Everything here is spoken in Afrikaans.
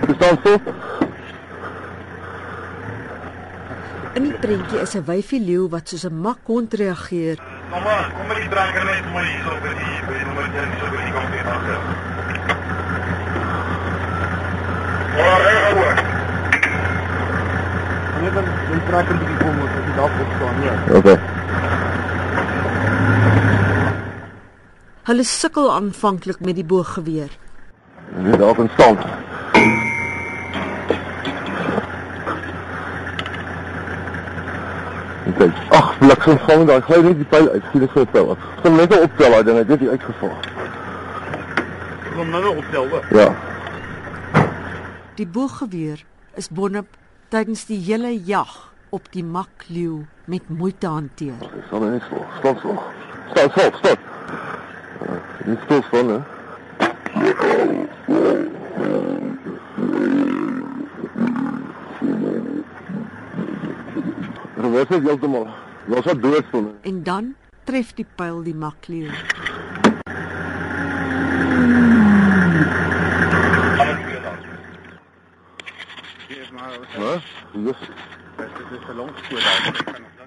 Verstaan jy? In die prentjie is 'n wyfie leeu wat soos 'n makhond reageer Mamma, kom met die trekker net maar hier so by die by die nommer 1 so by die kampie agter. Maar reg hoor. Net dan die trekker bietjie kom moet as jy daar opstaan, ja. Okay. Hulle sukkel aanvanklik met die booggeweer. Jy daar kan staan. Kyk, ag, bliksem gaan daai gly net die pyl uit, skiet dit vir 'n pyl af. Kom net optel daai ding, dit het uitgeval. Kom nou optel hoor. Ja. Die booggeweer is Bonnep tydens die hele jag op die makleeu met moeite hanteer. Ek sal net stil. Stop, stop. Stop, stop, stop. Uh, Niet stil van, hè. Er was het heeltemal. Was wat dood van. En dan tref die pyl die makleeu. Hier is maar Hè? Dis dit is 'n lang spoor daar.